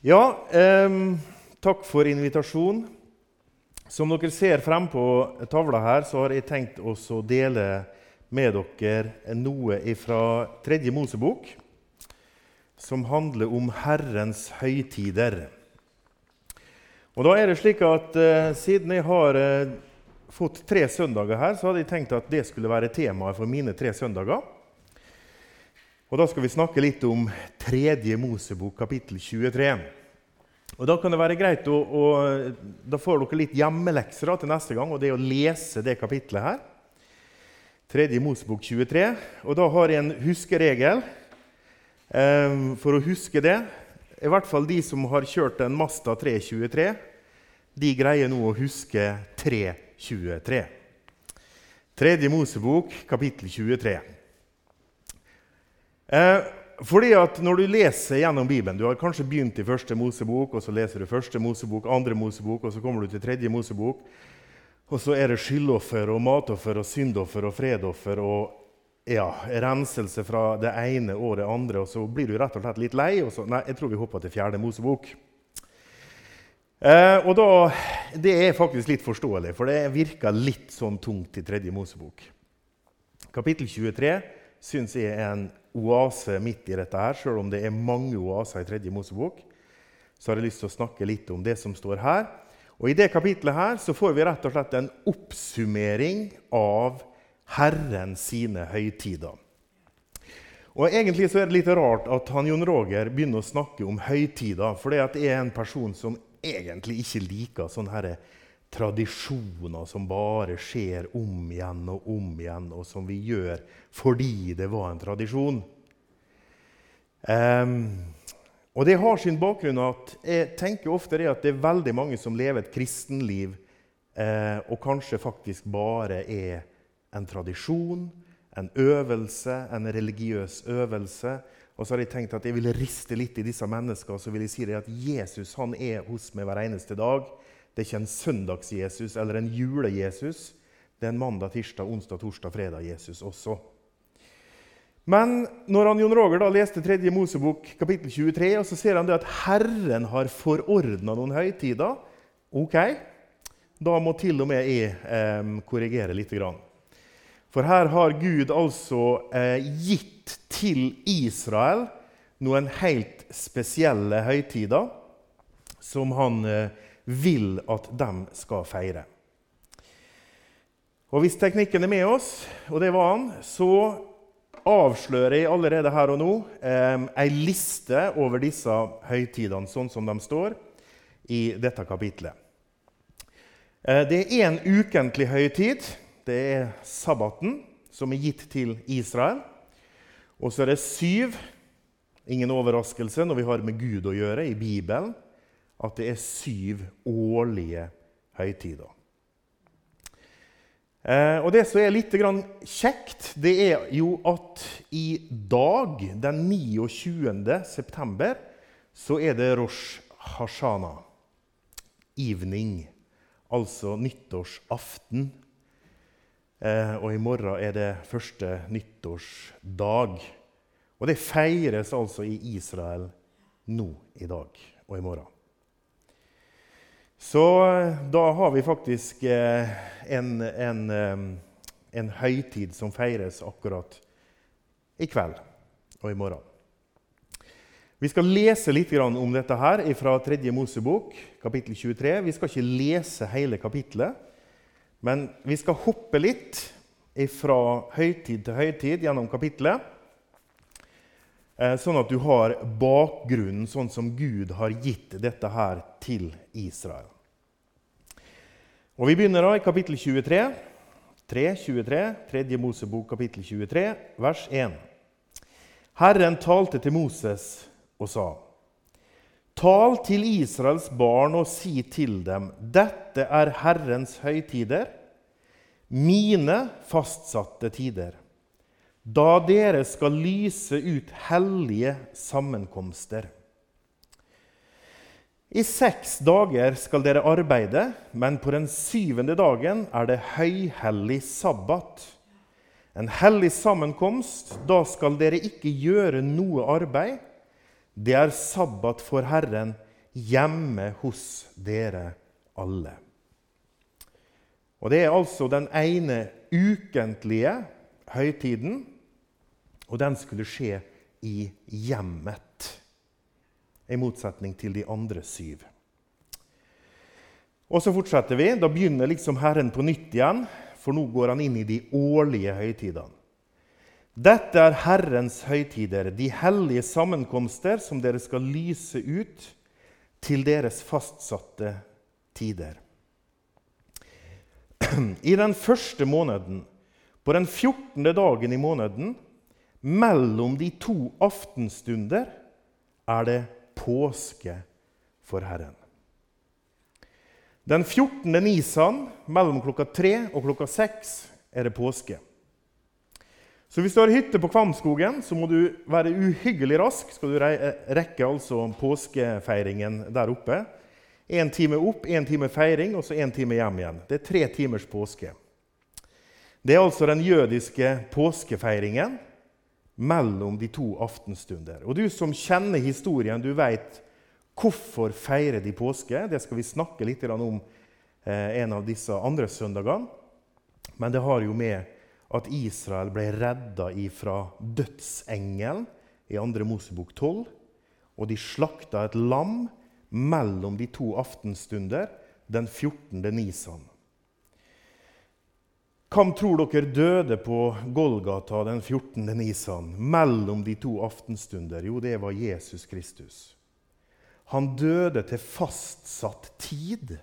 Ja, eh, takk for invitasjonen. Som dere ser frem på tavla her, så har jeg tenkt å dele med dere noe fra Tredje Mosebok, som handler om Herrens høytider. Og da er det slik at eh, Siden jeg har eh, fått tre søndager her, så hadde jeg tenkt at det skulle være temaet for mine tre søndager. Og Da skal vi snakke litt om Tredje Mosebok, kapittel 23. Og Da kan det være greit å, å Da får dere litt hjemmelekser til neste gang, og det å lese det kapittelet her. Tredje Mosebok 23. Og da har jeg en huskeregel eh, for å huske det. I hvert fall de som har kjørt en Masta 323, de greier nå å huske 323. Tredje Mosebok, kapittel 23. Eh, fordi at Når du leser gjennom Bibelen Du har kanskje begynt i første Mosebok, og så leser du første Mosebok, andre Mosebok, og så kommer du til tredje Mosebok. Og så er det skyldoffer og matoffer og syndoffer og fredoffer og ja, renselse fra det ene og det andre. Og så blir du rett og slett litt lei. og så, Nei, jeg tror vi hopper til fjerde Mosebok. Eh, og da, Det er faktisk litt forståelig, for det virker litt sånn tungt i tredje Mosebok. Kapittel 23 syns jeg er en oase midt i dette, her, selv om det er mange oaser i tredje Mosebok. Så har jeg lyst til å snakke litt om det som står her. Og I det kapitlet her så får vi rett og slett en oppsummering av Herren sine høytider. Og Egentlig så er det litt rart at han Jon Roger begynner å snakke om høytider, for det er en person som egentlig ikke liker sånne tradisjoner som bare skjer om igjen og om igjen, og som vi gjør fordi det var en tradisjon. Um, og Det har sin bakgrunn at jeg tenker ofte det at det er veldig mange som lever et kristenliv eh, og kanskje faktisk bare er en tradisjon, en øvelse, en religiøs øvelse. Og så har jeg tenkt at jeg vil riste litt i disse menneskene og så vil jeg si det at Jesus han er hos meg hver eneste dag. Det er ikke en søndags-Jesus eller en jule-Jesus. Det er en mandag, tirsdag, onsdag, torsdag, fredag-Jesus også. Men når han Jon Roger da leste 3. Mosebok kapittel 23, og så ser han det at Herren har forordna noen høytider Ok, da må til og med jeg eh, korrigere litt. For her har Gud altså eh, gitt til Israel noen helt spesielle høytider som han eh, vil at de skal feire. Og Hvis teknikken er med oss, og det var han, så avslører jeg allerede her og nå eh, ei liste over disse høytidene sånn som de står i dette kapitlet. Eh, det er én ukentlig høytid. Det er sabbaten, som er gitt til Israel. Og så er det syv. Ingen overraskelse når vi har med Gud å gjøre i Bibelen at det er syv årlige høytider. Eh, og Det som er litt kjekt, det er jo at i dag, den 29. september, så er det Rosh Hashana, evening, altså nyttårsaften. Eh, og i morgen er det første nyttårsdag. Og det feires altså i Israel nå i dag og i morgen. Så eh, da har vi faktisk eh, en, en, eh, en høytid som feires akkurat i kveld og i morgen. Vi skal lese litt om dette her fra 3. Mosebok, kapittel 23. Vi skal ikke lese hele kapittelet, men vi skal hoppe litt fra høytid til høytid gjennom kapittelet. Sånn at du har bakgrunnen sånn som Gud har gitt dette her til Israel. Og Vi begynner da i kapittel 23. 3, 23, 3. Mosebok, kapittel 23, vers 1. Herren talte til Moses og sa.: Tal til Israels barn og si til dem:" Dette er Herrens høytider, mine fastsatte tider, da dere skal lyse ut hellige sammenkomster. I seks dager skal dere arbeide, men på den syvende dagen er det høyhellig sabbat. En hellig sammenkomst. Da skal dere ikke gjøre noe arbeid. Det er sabbat for Herren. hjemme hos dere alle. Og Det er altså den ene ukentlige høytiden, og den skulle skje i hjemmet. I motsetning til de andre syv. Og så fortsetter vi. Da begynner liksom Herren på nytt igjen, for nå går han inn i de årlige høytidene. Dette er Herrens høytider, de hellige sammenkomster som dere skal lyse ut til deres fastsatte tider. I den første måneden, på den 14. dagen i måneden, mellom de to aftenstunder, er det påske for Herren. Den 14. nisan mellom klokka tre og klokka seks er det påske. Så hvis du har hytte på Kvamskogen, så må du være uhyggelig rask. skal du rekke altså påskefeiringen der oppe. Én time opp, én time feiring og så én time hjem igjen. Det er tre timers påske. Det er altså den jødiske påskefeiringen mellom de to aftenstunder. Og Du som kjenner historien, du veit hvorfor feirer de påske. Det skal vi snakke litt om eh, en av disse andre søndagene. Men det har jo med at Israel ble redda fra dødsengelen i 2. Mosebok 12. Og de slakta et lam mellom de to aftenstunder den 14. nisan. Hvem tror dere døde på Golgata den 14. nisan mellom de to aftenstunder? Jo, det var Jesus Kristus. Han døde til fastsatt tid.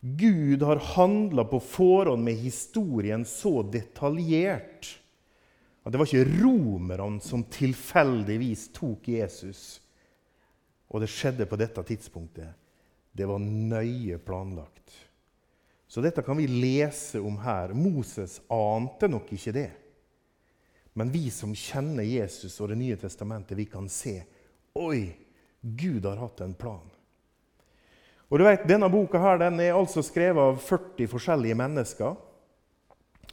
Gud har handla på forhånd med historien så detaljert at det var ikke romerne som tilfeldigvis tok Jesus og det skjedde på dette tidspunktet. Det var nøye planlagt. Så dette kan vi lese om her. Moses ante nok ikke det. Men vi som kjenner Jesus og Det nye testamentet, vi kan se Oi, Gud har hatt en plan. Og du vet, Denne boka her, den er altså skrevet av 40 forskjellige mennesker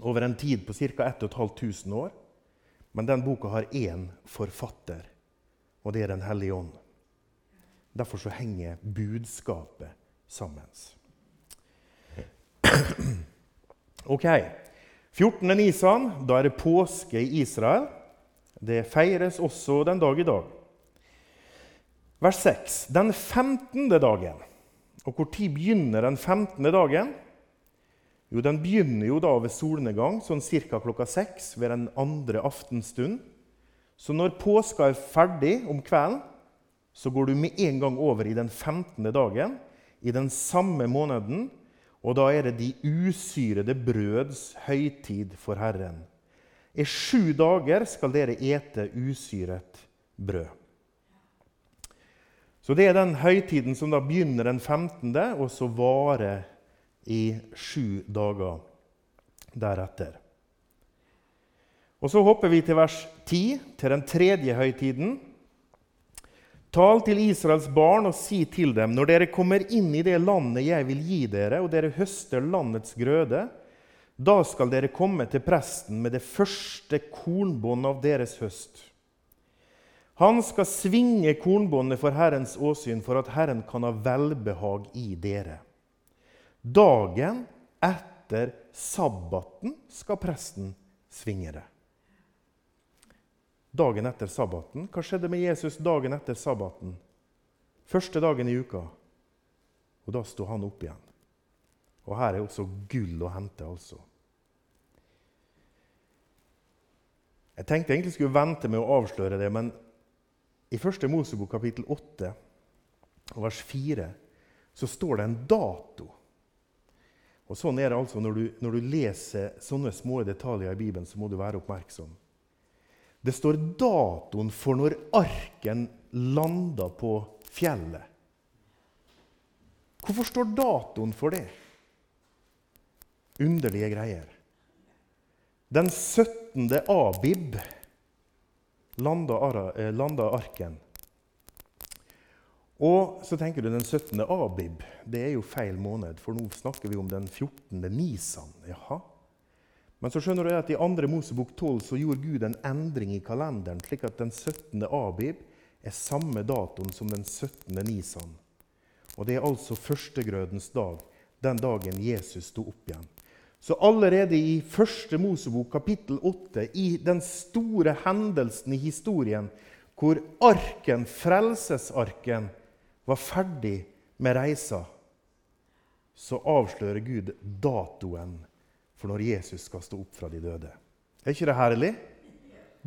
over en tid på ca. 1500 år. Men den boka har én forfatter, og det er Den hellige ånd. Derfor så henger budskapet sammen. Ok. 14. Nisan, da er det påske i Israel. Det feires også den dag i dag. Vers 6. Den 15. dagen. Og tid begynner den 15. dagen? Jo, Den begynner jo da ved solnedgang, sånn ca. klokka seks ved den andre aftenstund. Så når påska er ferdig om kvelden, så går du med en gang over i den 15. dagen i den samme måneden. Og da er det de usyrede brøds høytid for Herren. I sju dager skal dere ete usyret brød. Så Det er den høytiden som da begynner den 15., og så varer i sju dager deretter. Og Så hopper vi til vers 10, til den tredje høytiden. Tal til Israels barn og si til dem.: Når dere kommer inn i det landet jeg vil gi dere, og dere høster landets grøde, da skal dere komme til presten med det første kornbåndet av deres høst. Han skal svinge kornbåndet for Herrens åsyn, for at Herren kan ha velbehag i dere. Dagen etter sabbaten skal presten svinge det dagen etter sabbaten. Hva skjedde med Jesus dagen etter sabbaten? Første dagen i uka. Og da sto han opp igjen. Og her er også gull å hente, altså. Jeg tenkte egentlig skulle vente med å avsløre det, men i første Mosebok kapittel 8 vers 4 så står det en dato. Og sånn er det altså Når du, når du leser sånne små detaljer i Bibelen, så må du være oppmerksom. Det står datoen for når arken landa på fjellet. Hvorfor står datoen for det? Underlige greier. Den 17. Abib landa, eh, arken. Og så tenker du den 17. Abib. Det er jo feil måned, for nå snakker vi om den 14. Nisan. Jaha. Men så skjønner du at i 2. Mosebok 12 så gjorde Gud en endring i kalenderen, slik at den 17. Abib er samme datoen som den 17. Nisan. Og det er altså førstegrødens dag, den dagen Jesus sto opp igjen. Så allerede i første Mosebok kapittel 8, i den store hendelsen i historien, hvor arken, frelsesarken, var ferdig med reisa, så avslører Gud datoen for når Jesus skal stå opp fra de døde. Er ikke det herlig?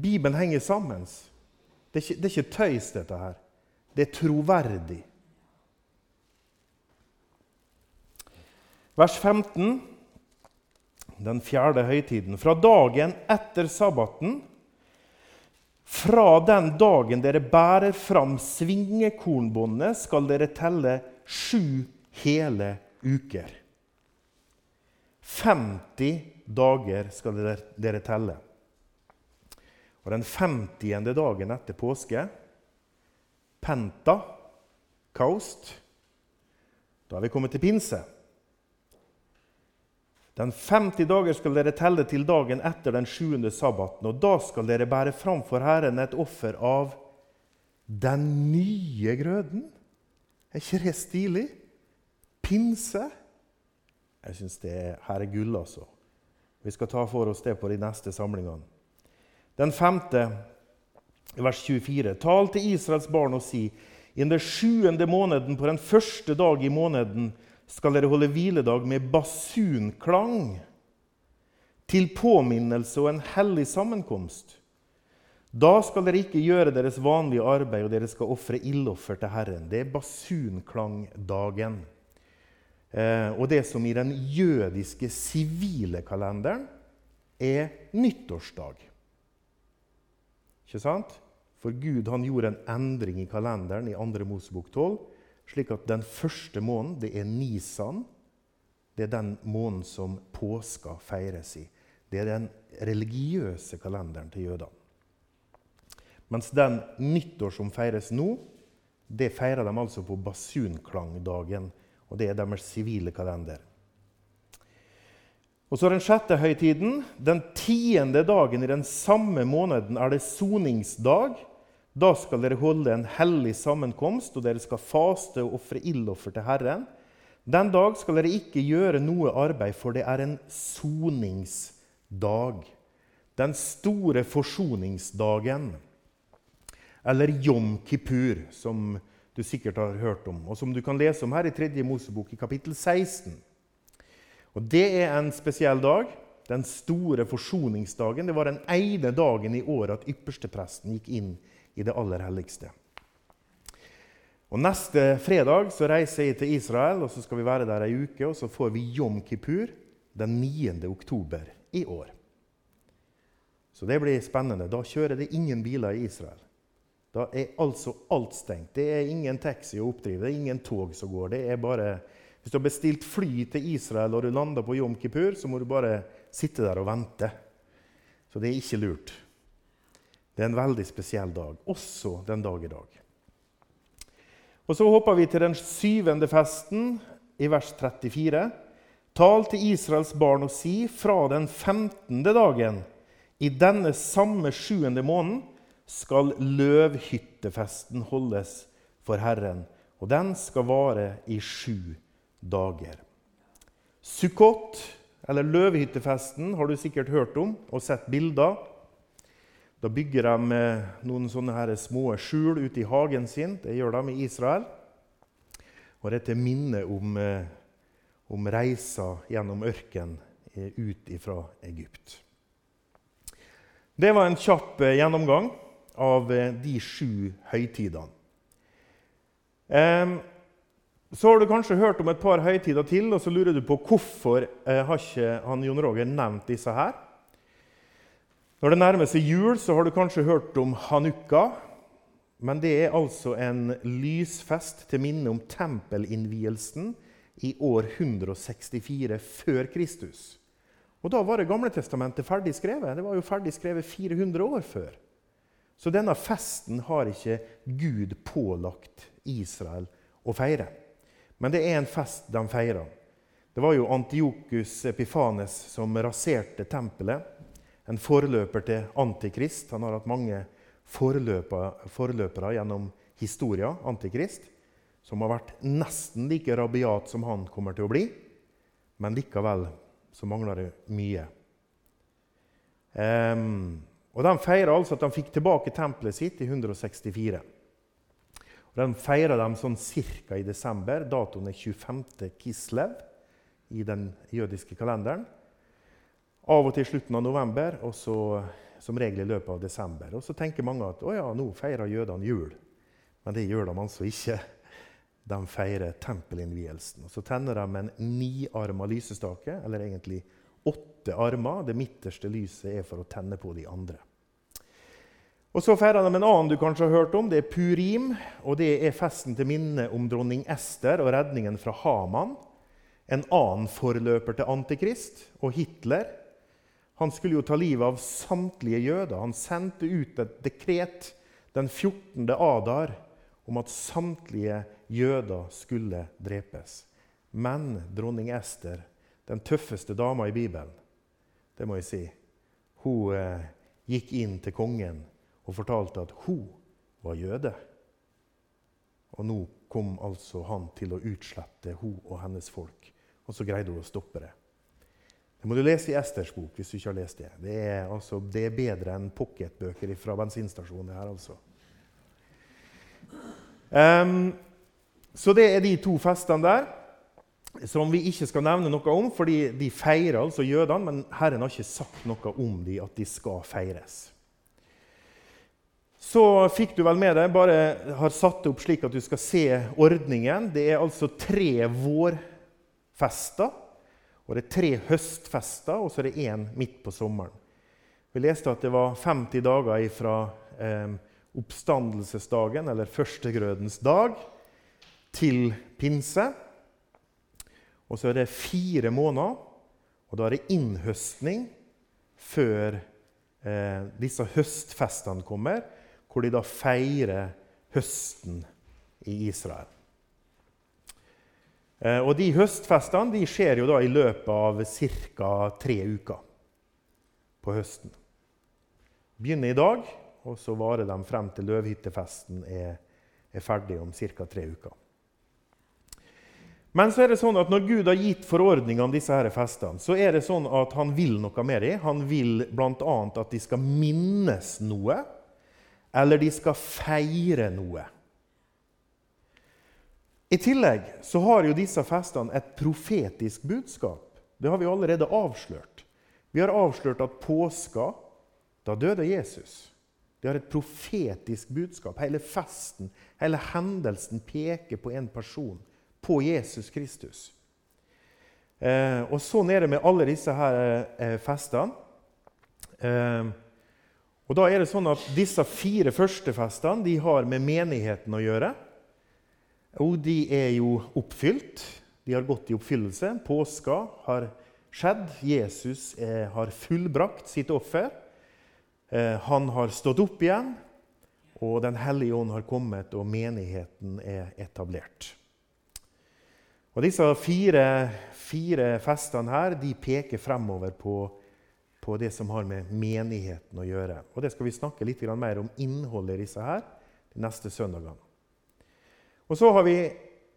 Bibelen henger sammen. Det er, ikke, det er ikke tøys, dette her. Det er troverdig. Vers 15, den fjerde høytiden. Fra dagen etter sabbaten, fra den dagen dere bærer fram svingekornbåndet, skal dere telle sju hele uker. 50 dager skal dere, telle. Og den 50. dagen etter påske, penta, kaust, da er vi kommet til pinse. Den 50 dager skal dere telle til dagen etter den sjuende sabbaten, og da skal dere bære fram for Herren et offer av den nye grøden. Er ikke det stilig? Pinse. Jeg syns det her er gull, altså. Vi skal ta for oss det på de neste samlingene. Den femte, vers 24. Tal til Israels barn og si:" I den sjuende måneden, på den første dag i måneden, skal dere holde hviledag med basunklang, til påminnelse og en hellig sammenkomst. Da skal dere ikke gjøre deres vanlige arbeid, og dere skal ofre ildoffer til Herren. Det er basunklangdagen. Eh, og det som i den jødiske sivile kalenderen er nyttårsdag. Ikke sant? For Gud han gjorde en endring i kalenderen i 2. Mosebok 12, slik at den første måneden, det er Nisan. Det er den måneden som påska feires i. Det er den religiøse kalenderen til jødene. Mens den nyttår som feires nå, det feirer de altså på basunklangdagen og det er deres sivile kalender. Og så Den sjette høytiden, den tiende dagen i den samme måneden, er det soningsdag. Da skal dere holde en hellig sammenkomst, og dere skal faste og ofre ildoffer til Herren. Den dag skal dere ikke gjøre noe arbeid, for det er en soningsdag. Den store forsoningsdagen, eller Jom kippur, som du sikkert har hørt om, og som du kan lese om her i 3. Mosebok i kapittel 16. Og Det er en spesiell dag. Den store forsoningsdagen. Det var den ene dagen i året at ypperstepresten gikk inn i det aller helligste. Og Neste fredag så reiser jeg til Israel, og så skal vi være der ei uke. Og så får vi Jom kippur den 9. oktober i år. Så det blir spennende. Da kjører det ingen biler i Israel. Da er altså alt stengt. Det er ingen taxi å oppdrive, det er ingen tog som går. Det er bare, Hvis du har bestilt fly til Israel og du lander på Jom Kippur, så må du bare sitte der og vente. Så det er ikke lurt. Det er en veldig spesiell dag, også den dag i dag. Og Så hopper vi til den syvende festen, i vers 34. Tal til Israels barn og si fra den femtende dagen i denne samme sjuende måneden skal løvhyttefesten holdes for Herren, og den skal vare i sju dager. Sukkot, eller løvhyttefesten, har du sikkert hørt om og sett bilder. Da bygger de noen sånne her små skjul ute i hagen sin. Det gjør de i Israel. Og det er til minne om reisa gjennom ørkenen eh, ut fra Egypt. Det var en kjapp eh, gjennomgang av eh, de sju høytidene. Så har du kanskje hørt om et par høytider til, og så lurer du på hvorfor eh, har ikke han Jon Roger nevnt disse her. Når det nærmer seg jul, så har du kanskje hørt om hanukka. Men det er altså en lysfest til minne om tempelinnvielsen i år 164 før Kristus. Og Da var Det gamle testamentet ferdig skrevet. Det var jo ferdig skrevet 400 år før. Så denne festen har ikke Gud pålagt Israel å feire. Men det er en fest de feirer. Det var jo Antiokus Epifanes som raserte tempelet. En forløper til Antikrist. Han har hatt mange forløpere gjennom historia, Antikrist, som har vært nesten like rabiat som han kommer til å bli. Men likevel så mangler det mye. Um, og De feirer altså at de fikk tilbake tempelet sitt i 164. Og De feirer dem sånn ca. i desember. Datoen er 25. Kislev i den jødiske kalenderen. Av og til slutten av november, og så som regel i løpet av desember. Og Så tenker mange at ja, nå feirer jødene jul. Men det gjør de altså ikke. De feirer tempelinnvielsen. Så tenner de en niarma lysestake, eller egentlig åtte armer. Det midterste lyset er for å tenne på de andre. Og Så feirer de en annen du kanskje har hørt om. Det er purim. og Det er festen til minne om dronning Ester og redningen fra Haman. En annen forløper til Antikrist og Hitler. Han skulle jo ta livet av samtlige jøder. Han sendte ut et dekret den 14. Adar om at samtlige jøder skulle drepes. Men dronning Ester den tøffeste dama i Bibelen, det må jeg si, hun eh, gikk inn til kongen og fortalte at hun var jøde. Og nå kom altså han til å utslette hun og hennes folk. Og så greide hun å stoppe det. Det må du lese i Esters bok hvis du ikke har lest det. Det er, altså, det er bedre enn pocketbøker fra bensinstasjonen. her altså. Um, så det er de to festene der som vi ikke skal nevne noe om, fordi de feirer altså jødene, men Herren har ikke sagt noe om dem, at de skal feires. Så fikk du vel med deg, bare har satt det opp slik at du skal se ordningen. Det er altså tre vårfester, og det er tre høstfester, og så er det én midt på sommeren. Vi leste at det var 50 dager fra eh, oppstandelsesdagen, eller førstegrødens dag, til pinse. Og så er det fire måneder, og da er det innhøstning før eh, disse høstfestene kommer, hvor de da feirer høsten i Israel. Eh, og de høstfestene de skjer jo da i løpet av ca. tre uker på høsten. Begynner i dag, og så varer de frem til løvhyttefesten er, er ferdig om ca. tre uker. Men så er det sånn at når Gud har gitt forordninger om disse her festene, så er det sånn at han vil noe med dem. Han vil bl.a. at de skal minnes noe, eller de skal feire noe. I tillegg så har jo disse festene et profetisk budskap. Det har vi allerede avslørt. Vi har avslørt at påska, da døde Jesus. Det har et profetisk budskap. Hele festen, hele hendelsen peker på en person på Jesus Kristus. Eh, og Sånn er det med alle disse her eh, festene. Eh, og da er det sånn at Disse fire første festene de har med menigheten å gjøre. Og de er jo oppfylt. De har gått i oppfyllelse. Påska har skjedd. Jesus er, har fullbrakt sitt offer. Eh, han har stått opp igjen, og Den hellige ånd har kommet, og menigheten er etablert. Og Disse fire, fire festene her, de peker fremover på, på, det som har med menigheten å gjøre. Og Det skal vi snakke litt mer om innholdet i disse her de neste søndagene. Og Så har vi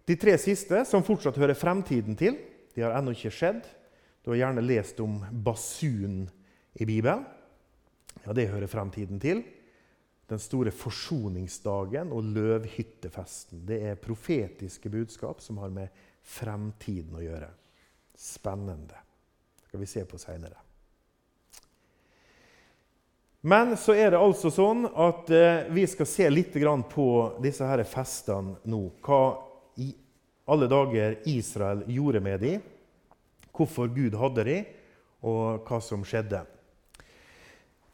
de tre siste, som fortsatt hører fremtiden til. De har ennå ikke skjedd. Du har gjerne lest om basun i Bibelen. Ja, det hører fremtiden til. Den store forsoningsdagen og løvhyttefesten. Det er profetiske budskap som har med fremtiden å gjøre. Spennende. Det skal vi se på seinere. Men så er det altså sånn at eh, vi skal se litt på disse her festene nå. Hva i alle dager Israel gjorde med dem, hvorfor Gud hadde dem, og hva som skjedde.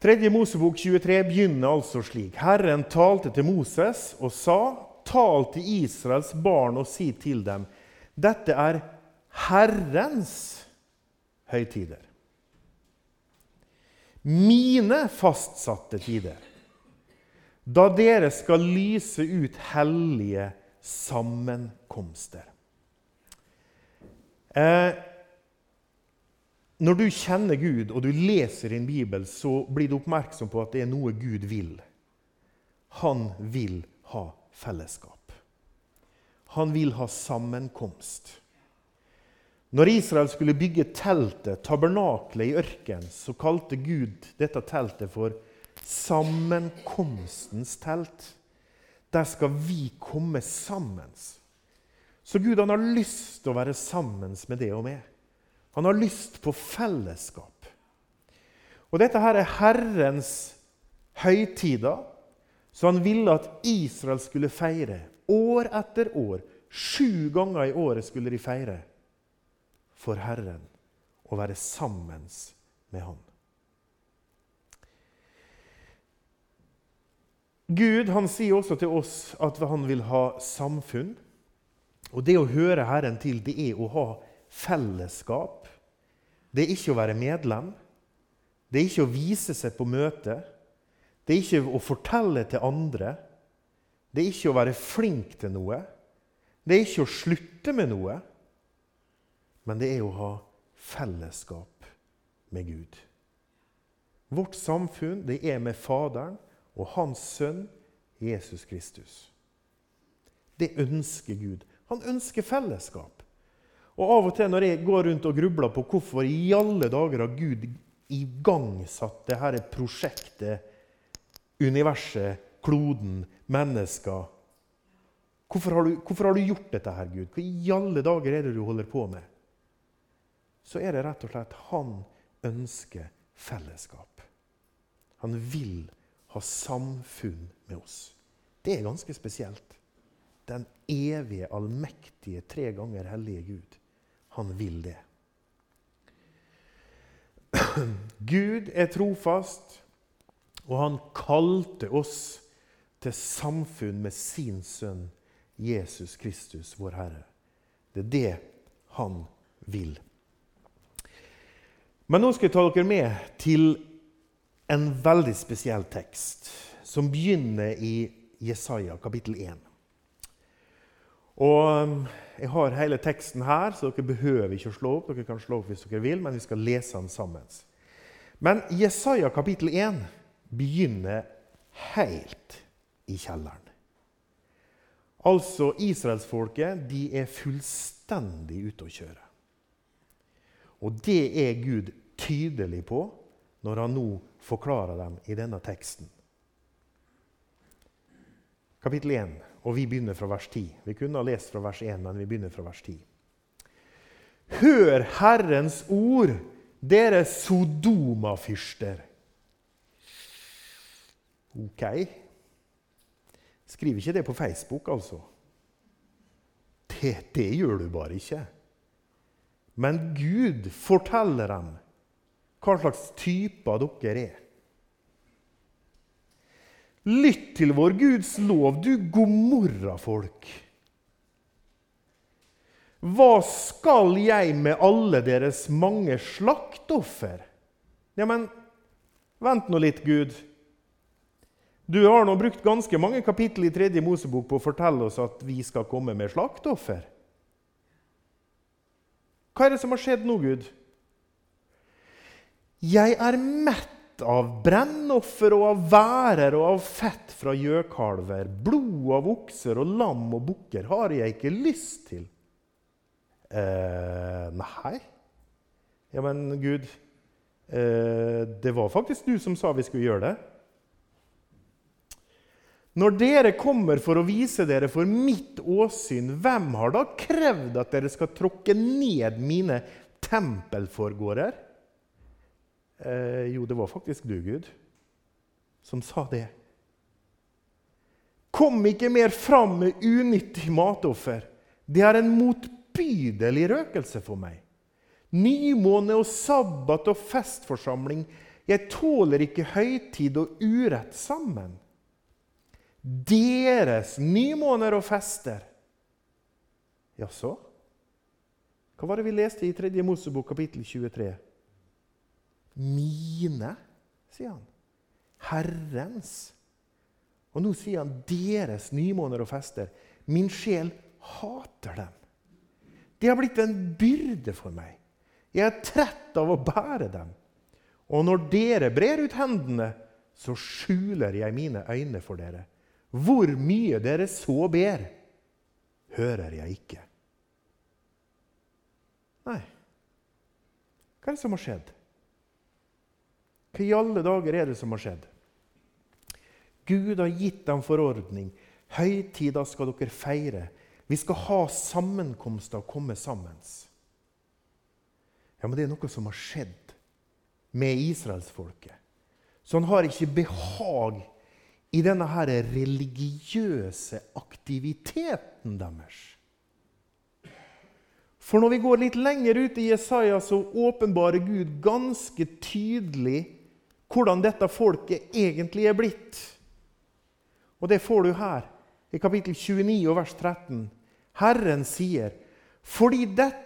Tredje Mosebok 23 begynner altså slik. Herren talte til Moses og sa:" Tal til Israels barn og si til dem:" Dette er Herrens høytider. Mine fastsatte tider. Da dere skal lyse ut hellige sammenkomster. Eh, når du kjenner Gud og du leser din bibel, så blir du oppmerksom på at det er noe Gud vil. han vil ha fellesskap. Han vil ha sammenkomst. Når Israel skulle bygge teltet, tabernaklet i ørkenen, så kalte Gud dette teltet for sammenkomstens telt. Der skal vi komme sammen. Så Gud han har lyst til å være sammen med det og meg. Han har lyst på fellesskap. Og dette her er Herrens høytider, så han ville at Israel skulle feire år etter år. Sju ganger i året skulle de feire for Herren å være sammen med Han. Gud han sier også til oss at han vil ha samfunn. Og Det å høre Herren til, det er å ha fellesskap. Det er ikke å være medlem. Det er ikke å vise seg på møte. Det er ikke å fortelle til andre. Det er ikke å være flink til noe. Det er ikke å slutte med noe men det er å ha fellesskap med Gud. Vårt samfunn det er med Faderen og Hans Sønn Jesus Kristus. Det ønsker Gud. Han ønsker fellesskap. Og Av og til når jeg går rundt og grubler på hvorfor i alle dager har Gud igangsatt dette prosjektet, universet, kloden, mennesker hvorfor har, du, hvorfor har du gjort dette, her, Gud? Hva i alle dager er det du holder på med? så er det rett og slett han ønsker fellesskap. Han vil ha samfunn med oss. Det er ganske spesielt. Den evige, allmektige, tre ganger hellige Gud. Han vil det. Gud er trofast, og han kalte oss til samfunn med sin sønn Jesus Kristus, vår Herre. Det er det han vil. Men nå skal jeg ta dere med til en veldig spesiell tekst, som begynner i Jesaja kapittel 1. Og um, Jeg har hele teksten her, så dere behøver ikke å slå opp. Dere kan slå opp hvis dere vil, men vi skal lese den sammen. Men Jesaja kapittel 1 begynner helt i kjelleren. Altså, israelsfolket de er fullstendig ute å kjøre. Og det er Gud tydelig på når han nå forklarer dem i denne teksten. Kapittel 1, og vi begynner fra vers 10. Vi kunne ha lest fra vers 1, men vi begynner fra vers 10. Hør Herrens ord, dere Sodoma-fyrster. Ok. Skriv ikke det på Facebook, altså. Det, det gjør du bare ikke. Men Gud forteller dem hva slags typer dere er. Lytt til vår Guds lov, du Gomorra-folk. Hva skal jeg med alle deres mange slaktoffer? Ja, men vent nå litt, Gud. Du har nå brukt ganske mange kapittel i tredje Mosebok på å fortelle oss at vi skal komme med slaktoffer. Hva er det som har skjedd nå, Gud? Jeg er mett av brennoffer og av værer og av fett fra gjøkalver. Blod av okser og lam og bukker har jeg ikke lyst til. Eh, nei. Ja, men Gud eh, Det var faktisk du som sa vi skulle gjøre det. Når dere kommer for å vise dere for mitt åsyn, hvem har da krevd at dere skal tråkke ned mine tempelforgårder? Eh, jo, det var faktisk du, Gud, som sa det. Kom ikke mer fram med unyttig matoffer. Det er en motbydelig røkelse for meg. Nymåne og sabbat og festforsamling. Jeg tåler ikke høytid og urett sammen deres nymåner og fester. Jaså? Hva var det vi leste i 3. Mosebok kapittel 23? Mine, sier han. Herrens. Og nå sier han deres nymåner og fester. Min sjel hater dem. Det har blitt en byrde for meg. Jeg er trett av å bære dem. Og når dere brer ut hendene, så skjuler jeg mine øyne for dere. Hvor mye dere så ber, hører jeg ikke. Nei. Hva er det som har skjedd? Hva i alle dager er det som har skjedd? Gud har gitt dem forordning. Høytider skal dere feire. Vi skal ha sammenkomster og komme sammen. Ja, men det er noe som har skjedd med israelsfolket. Så han har ikke behag i denne her religiøse aktiviteten deres. For når vi går litt lenger ut i Jesaja, så åpenbarer Gud ganske tydelig hvordan dette folket egentlig er blitt. Og det får du her, i kapittel 29 og vers 13. Herren sier, fordi dette